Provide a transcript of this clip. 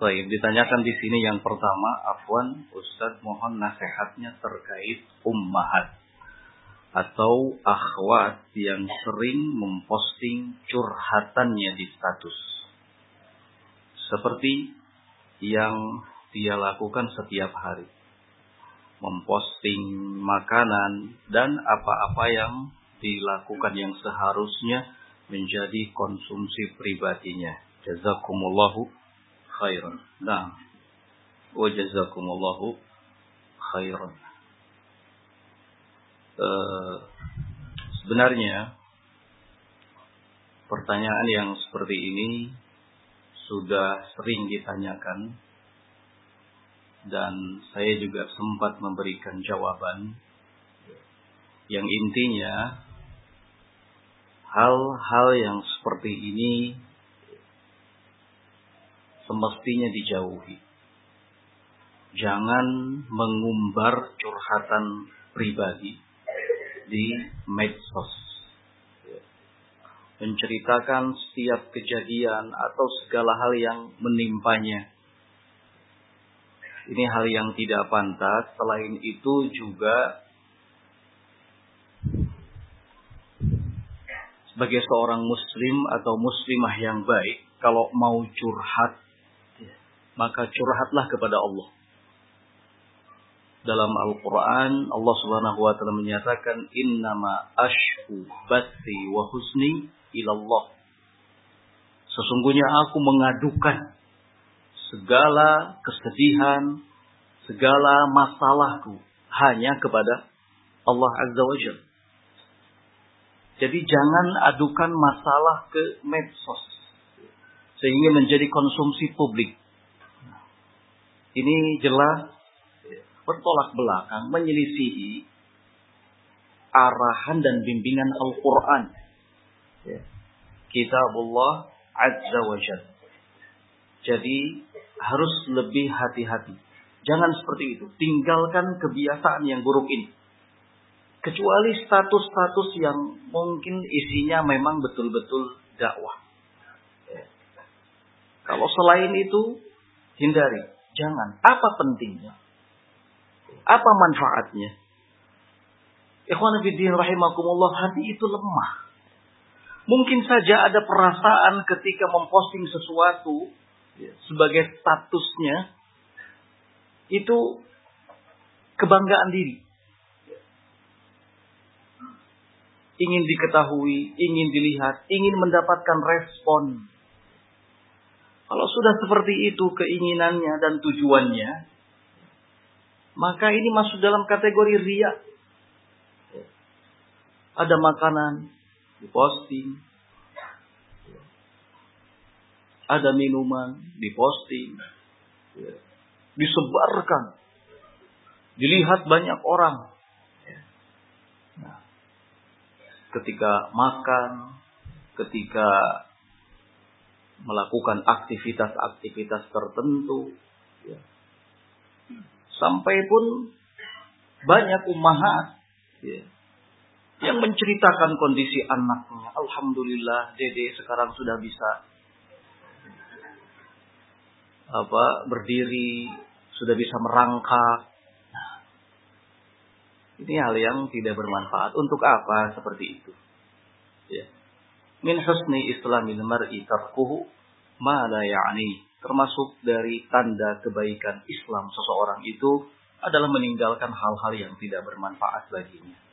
Baik, ditanyakan di sini yang pertama, Afwan, Ustadz mohon nasihatnya terkait ummahat atau akhwat yang sering memposting curhatannya di status. Seperti yang dia lakukan setiap hari. Memposting makanan dan apa-apa yang dilakukan yang seharusnya menjadi konsumsi pribadinya. Jazakumullahu khairan. Nah, wa jazakumullahu khairan. Uh, sebenarnya pertanyaan yang seperti ini sudah sering ditanyakan dan saya juga sempat memberikan jawaban yang intinya hal-hal yang seperti ini semestinya dijauhi. Jangan mengumbar curhatan pribadi di medsos. Menceritakan setiap kejadian atau segala hal yang menimpanya. Ini hal yang tidak pantas. Selain itu juga sebagai seorang muslim atau muslimah yang baik, kalau mau curhat, maka curhatlah kepada Allah. Dalam Al-Quran, Allah subhanahu wa ta'ala menyatakan, Innama ashku bathi wa husni ilallah. Sesungguhnya aku mengadukan segala kesedihan, segala masalahku hanya kepada Allah Azza wa Jalla. Jadi jangan adukan masalah ke medsos. Sehingga menjadi konsumsi publik. Ini jelas bertolak belakang, menyelisihi arahan dan bimbingan Al-Quran. Kitabullah Azza wa Jal. Jadi harus lebih hati-hati. Jangan seperti itu. Tinggalkan kebiasaan yang buruk ini. Kecuali status-status yang mungkin isinya memang betul-betul dakwah. Ya. Kalau selain itu, hindari. Jangan. Apa pentingnya? Apa manfaatnya? Ikhwan rahimakumullah, hati itu lemah. Mungkin saja ada perasaan ketika memposting sesuatu sebagai statusnya, itu kebanggaan diri. ingin diketahui, ingin dilihat, ingin mendapatkan respon. Sudah seperti itu keinginannya dan tujuannya, maka ini masuk dalam kategori ria. Ada makanan diposting, ada minuman diposting, disebarkan, dilihat banyak orang. Ketika makan, ketika melakukan aktivitas-aktivitas tertentu. Ya. Sampai pun banyak ummahat ya, yang menceritakan kondisi anaknya. Alhamdulillah, dede sekarang sudah bisa apa berdiri, sudah bisa merangkak, ini hal yang tidak bermanfaat. Untuk apa seperti itu? Ya. Min husni islamil mar'i tarkuhu ma la ya'ni. Termasuk dari tanda kebaikan Islam seseorang itu adalah meninggalkan hal-hal yang tidak bermanfaat baginya.